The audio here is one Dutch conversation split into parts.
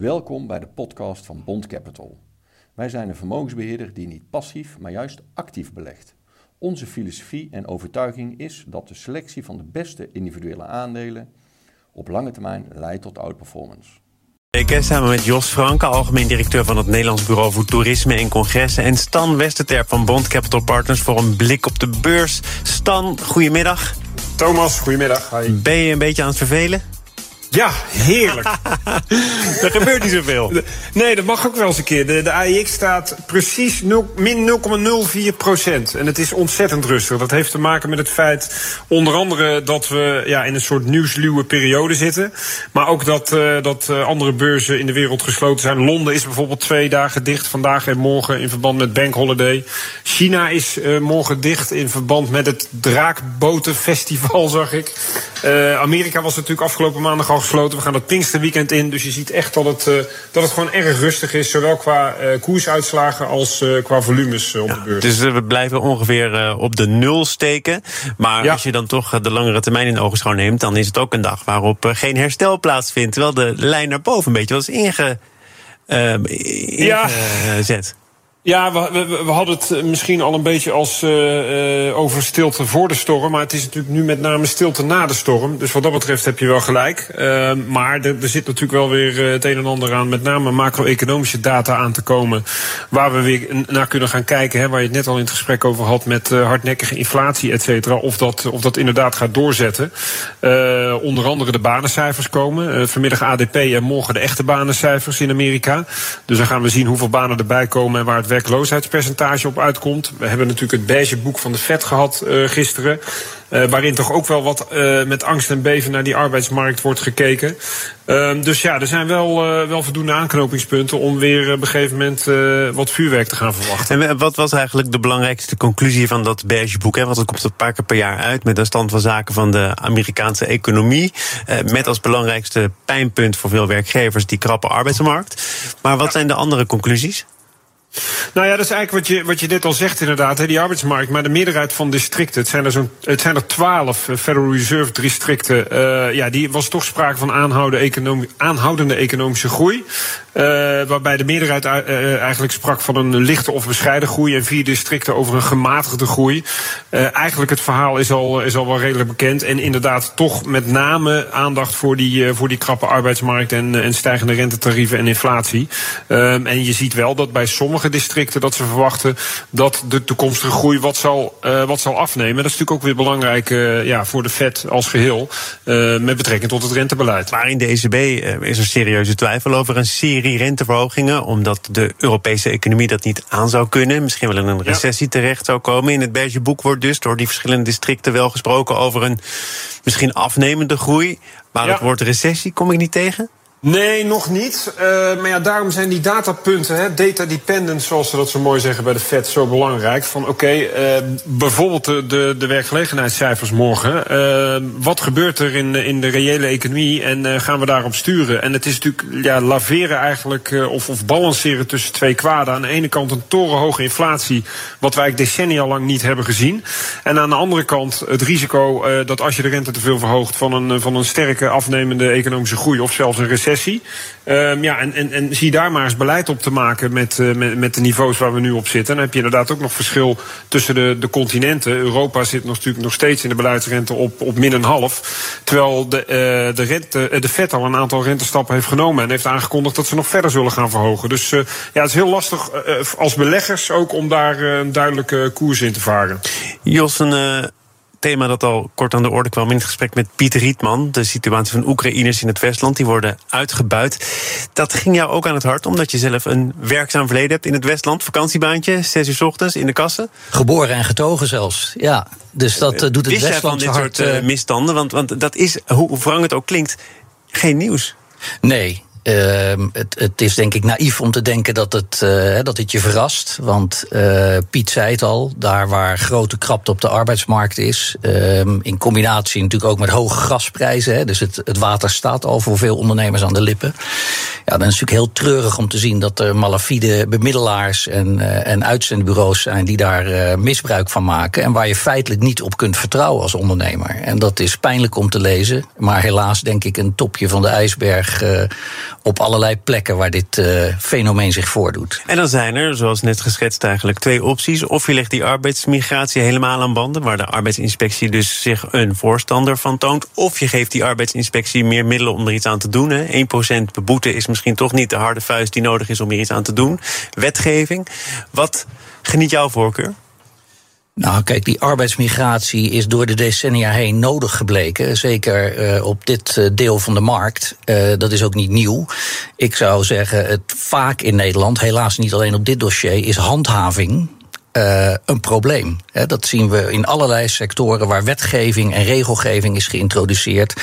Welkom bij de podcast van Bond Capital. Wij zijn een vermogensbeheerder die niet passief, maar juist actief belegt. Onze filosofie en overtuiging is dat de selectie van de beste individuele aandelen op lange termijn leidt tot outperformance. Ik samen met Jos Franke, algemeen directeur van het Nederlands Bureau voor Toerisme en Congressen. En Stan Westerterp van Bond Capital Partners voor een blik op de beurs. Stan, goedemiddag. Thomas, goedemiddag. Hi. Ben je een beetje aan het vervelen? Ja, heerlijk. er gebeurt niet zoveel. Nee, dat mag ook wel eens een keer. De, de AIX staat precies 0, min 0,04 procent. En het is ontzettend rustig. Dat heeft te maken met het feit, onder andere, dat we ja, in een soort nieuwsluwe periode zitten. Maar ook dat, uh, dat uh, andere beurzen in de wereld gesloten zijn. Londen is bijvoorbeeld twee dagen dicht, vandaag en morgen, in verband met Bank Holiday. China is uh, morgen dicht in verband met het Draakbotenfestival, zag ik. Amerika was natuurlijk afgelopen maandag al gesloten. We gaan het Pinksterweekend in. Dus je ziet echt dat het, uh, dat het gewoon erg rustig is. Zowel qua uh, koersuitslagen als uh, qua volumes op ja, de beurs. Dus we blijven ongeveer op de nul steken. Maar ja. als je dan toch de langere termijn in ogenschouw neemt... dan is het ook een dag waarop geen herstel plaatsvindt. Terwijl de lijn naar boven een beetje was inge, ingezet. Ja. Ja, we, hadden het misschien al een beetje als uh, over stilte voor de storm. Maar het is natuurlijk nu met name stilte na de storm. Dus wat dat betreft heb je wel gelijk. Maar er, er, zit natuurlijk wel weer het een en ander aan. Met name macro-economische data aan te komen. Waar we weer naar kunnen gaan kijken. Hè, waar je het net al in het gesprek over had. Met hardnekkige inflatie, et cetera. Of dat, of dat inderdaad gaat doorzetten. onder andere de banencijfers komen. vanmiddag ADP en morgen de echte banencijfers in Amerika. Dus dan gaan we zien hoeveel banen erbij komen en waar het werkloosheidspercentage op uitkomt. We hebben natuurlijk het beige boek van de FED gehad uh, gisteren. Uh, waarin toch ook wel wat uh, met angst en beven naar die arbeidsmarkt wordt gekeken. Uh, dus ja, er zijn wel, wel voldoende aanknopingspunten om weer op een gegeven moment wat vuurwerk te gaan verwachten. En wat was eigenlijk de belangrijkste conclusie van dat beige boek? Hè? Want het komt een paar keer per jaar uit met een stand van zaken van de Amerikaanse economie. met als belangrijkste pijnpunt voor veel werkgevers die krappe arbeidsmarkt. Maar wat zijn de andere conclusies? Nou ja, dat is eigenlijk wat je, wat je net al zegt inderdaad, hè, die arbeidsmarkt. Maar de meerderheid van districten, het zijn er, het zijn er twaalf Federal Reserve districten... Uh, ja, die was toch sprake van aanhoudende, economische groei. Uh, waarbij de meerderheid eigenlijk sprak van een lichte of bescheiden groei... en vier districten over een gematigde groei. eigenlijk het verhaal is al, is al wel redelijk bekend. En inderdaad toch met name aandacht voor die, voor die krappe arbeidsmarkt... en, en stijgende rentetarieven en inflatie. en je ziet wel dat bij sommige districten dat ze verwachten dat de toekomstige groei wat zal, uh, wat zal afnemen. Dat is natuurlijk ook weer belangrijk uh, ja, voor de Fed als geheel uh, met betrekking tot het rentebeleid. Maar in de ECB is er serieuze twijfel over een serie renteverhogingen, omdat de Europese economie dat niet aan zou kunnen. Misschien wel in een recessie ja. terecht zou komen. In het Beige boek wordt dus door die verschillende districten wel gesproken over een misschien afnemende groei. Maar ja. het woord recessie kom ik niet tegen. Nee, nog niet. Uh, maar ja, daarom zijn die datapunten, hè, data dependent, zoals ze dat zo mooi zeggen bij de Fed, zo belangrijk. Van oké, uh, bijvoorbeeld de, de, de werkgelegenheidscijfers morgen. Uh, wat gebeurt er in, in de reële economie en gaan we daarop sturen? En het is natuurlijk ja, laveren eigenlijk, of, of balanceren tussen twee kwaden. Aan de ene kant een torenhoge inflatie, wat wij decennia lang niet hebben gezien. En aan de andere kant het risico dat als je de rente te veel verhoogt van een, van een sterke afnemende economische groei of zelfs een recessie Um, ja, en, en, en zie daar maar eens beleid op te maken met, uh, met, met de niveaus waar we nu op zitten. Dan heb je inderdaad ook nog verschil tussen de, de continenten. Europa zit nog, natuurlijk nog steeds in de beleidsrente op, op min een half. Terwijl de, uh, de, rente, de Fed al een aantal rentestappen heeft genomen. En heeft aangekondigd dat ze nog verder zullen gaan verhogen. Dus ja, het is heel lastig als beleggers ook om daar een duidelijke koers in te varen. Jos, een thema dat al kort aan de orde kwam in het gesprek met Pieter Rietman. De situatie van Oekraïners in het Westland, die worden uitgebuit. Dat ging jou ook aan het hart, omdat je zelf een werkzaam verleden hebt in het Westland. Vakantiebaantje, zes uur s ochtends in de kassen. Geboren en getogen zelfs, ja. Dus dat uh, doet het Westland van dit soort uh, misstanden? Want, want dat is, hoe wrang het ook klinkt, geen nieuws. Nee, uh, het, het, is denk ik naïef om te denken dat het, uh, dat het je verrast. Want uh, Piet zei het al, daar waar grote krapte op de arbeidsmarkt is. Ehm, in combinatie natuurlijk ook met hoge gasprijzen. Hè, dus het, het water staat al voor veel ondernemers aan de lippen. Ja, dan is het natuurlijk heel treurig om te zien dat er malafide bemiddelaars en, uh, en uitzendbureaus zijn die daar misbruik van maken. En waar je feitelijk niet op kunt vertrouwen als ondernemer. En dat is pijnlijk om te lezen. Maar helaas denk ik een topje van de ijsberg op allerlei plekken waar dit fenomeen zich voordoet. En dan zijn er, zoals net geschetst, eigenlijk twee opties. Of je legt die arbeidsmigratie helemaal aan banden, waar de arbeidsinspectie dus zich een voorstander van toont. Of je geeft die arbeidsinspectie meer middelen om er iets aan te doen. Hè. 1% beboete is misschien toch niet de harde vuist die nodig is om hier iets aan te doen. Wetgeving. Wat geniet jouw voorkeur? Nou, kijk, die arbeidsmigratie is door de decennia heen nodig gebleken. Zeker uh, op dit uh, deel van de markt. Uh, dat is ook niet nieuw. Ik zou zeggen, het vaak in Nederland, helaas niet alleen op dit dossier, is handhaving uh, een probleem. dat zien we in allerlei sectoren waar wetgeving en regelgeving is geïntroduceerd.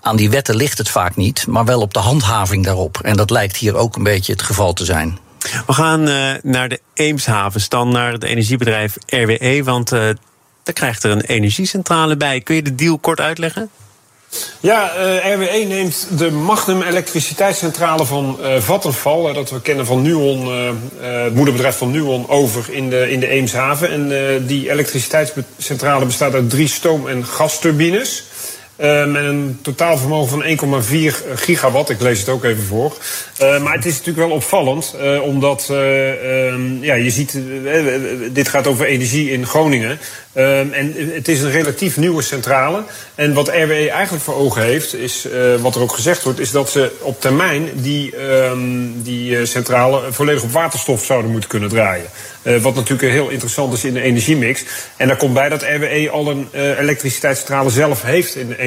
Aan die wetten ligt het vaak niet, maar wel op de handhaving daarop. En dat lijkt hier ook een beetje het geval te zijn. We gaan uh, naar de Eemshaven, dan naar het energiebedrijf RWE, want uh, daar krijgt er een energiecentrale bij. Kun je de deal kort uitleggen? Ja, uh, RWE neemt de Magnum elektriciteitscentrale van uh, Vattenfall, dat we kennen van Nuon, het moederbedrijf van Nuon, over in de, in de Eemshaven. En die elektriciteitscentrale bestaat uit drie stoom- en gasturbines. Uh, met een totaalvermogen van 1,4 gigawatt. Ik lees het ook even voor. Uh, maar het is natuurlijk wel opvallend, uh, omdat um, ja, je ziet, dit gaat over energie in Groningen. Um, en het is een relatief nieuwe centrale. En wat RWE eigenlijk voor ogen heeft, is wat er ook gezegd wordt, is dat ze op termijn die, um, die centrale volledig op waterstof zouden moeten kunnen draaien. Wat natuurlijk heel interessant is in de energiemix. En daar komt bij dat RWE al een elektriciteitscentrale zelf heeft in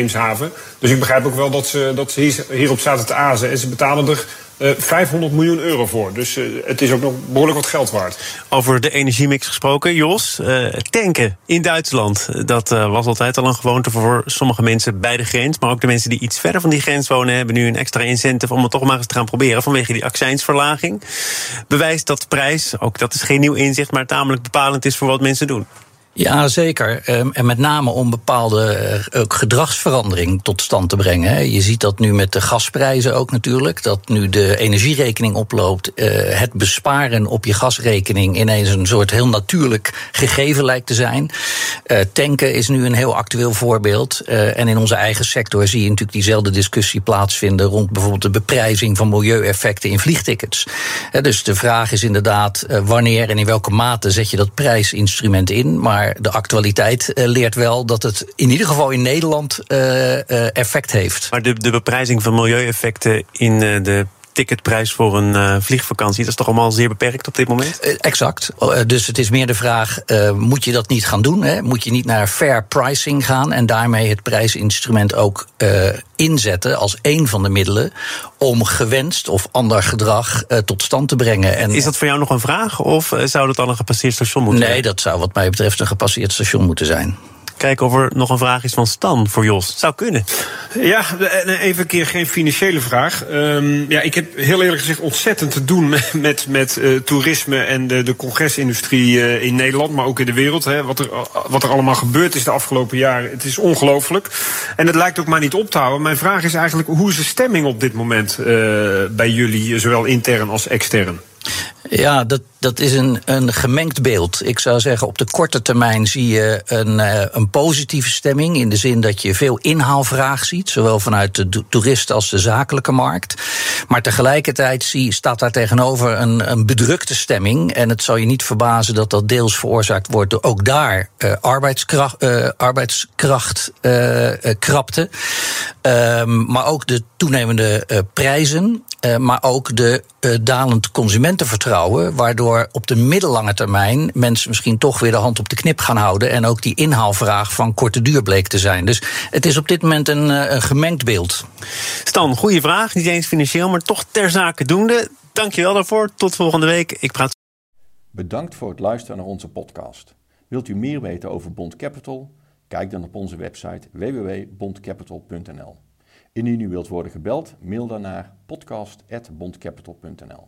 Dus ik begrijp ook wel dat ze, dat hierop zaten te azen. En ze betalen er uh, 500 miljoen euro voor. Dus uh, het is ook nog behoorlijk wat geld waard. Over de energiemix gesproken, Jos. Uh, tanken in Duitsland. Dat was altijd al een gewoonte voor sommige mensen bij de grens. Maar ook de mensen die iets verder van die grens wonen... hebben nu een extra incentive om het toch maar eens te gaan proberen... vanwege die accijnsverlaging. Bewijst dat de prijs, ook dat is geen nieuw inzicht... maar tamelijk bepalend is voor wat mensen doen. Ja, zeker. En met name om bepaalde ook gedragsverandering tot stand te brengen. Je ziet dat nu met de gasprijzen ook natuurlijk. Dat nu de energierekening oploopt. Het besparen op je gasrekening ineens een soort heel natuurlijk gegeven lijkt te zijn. Tanken is nu een heel actueel voorbeeld. En in onze eigen sector zie je natuurlijk diezelfde discussie plaatsvinden rond bijvoorbeeld de beprijzing van milieueffecten in vliegtickets. Dus de vraag is inderdaad wanneer en in welke mate zet je dat prijsinstrument in. Maar de actualiteit uh, leert wel dat het in ieder geval in Nederland uh, uh, effect heeft. Maar de, de beprijzing van milieueffecten in de ticketprijs voor een uh, vliegvakantie. Dat is toch allemaal zeer beperkt op dit moment? Uh, exact. Uh, dus het is meer de vraag: moet je dat niet gaan doen? Hè? Moet je niet naar fair pricing gaan en daarmee het prijsinstrument ook inzetten als een van de middelen om gewenst of ander gedrag tot stand te brengen? En is dat voor jou nog een vraag of zou dat al een gepasseerd station moeten nee, zijn? Nee, dat zou wat mij betreft een gepasseerd station moeten zijn kijken of er nog een vraag is van Stan voor Jos. Zou kunnen. Ja, even een keer geen financiële vraag. Um, ja, ik heb heel eerlijk gezegd ontzettend te doen met, met, met uh, toerisme en de, de congresindustrie uh, in Nederland, maar ook in de wereld. Hè. Wat, er, wat er allemaal gebeurd is de afgelopen jaren, het is ongelooflijk. En het lijkt ook maar niet op te houden. Mijn vraag is eigenlijk, hoe is de stemming op dit moment uh, bij jullie, zowel intern als extern? Ja, dat, dat is een, een gemengd beeld. Ik zou zeggen, op de korte termijn zie je een, een positieve stemming. In de zin dat je veel inhaalvraag ziet. Zowel vanuit de toeristen als de zakelijke markt. Maar tegelijkertijd zie, staat daar tegenover een, een bedrukte stemming. En het zal je niet verbazen dat dat deels veroorzaakt wordt door ook daar uh, arbeidskracht, uh, arbeidskracht uh, krapte. Um, maar ook de toenemende prijzen. maar ook de dalend consumentenvertrouwen. Waardoor op de middellange termijn mensen misschien toch weer de hand op de knip gaan houden. En ook die inhaalvraag van korte duur bleek te zijn. Dus het is op dit moment een, een gemengd beeld. Stan, goede vraag. Niet eens financieel, maar toch ter zake doende. Dankjewel daarvoor. Tot volgende week. Ik praat. Bedankt voor het luisteren naar onze podcast. Wilt u meer weten over Bond Capital? Kijk dan op onze website www.bondcapital.nl. Indien u wilt worden gebeld, mail dan naar podcast.bondcapital.nl.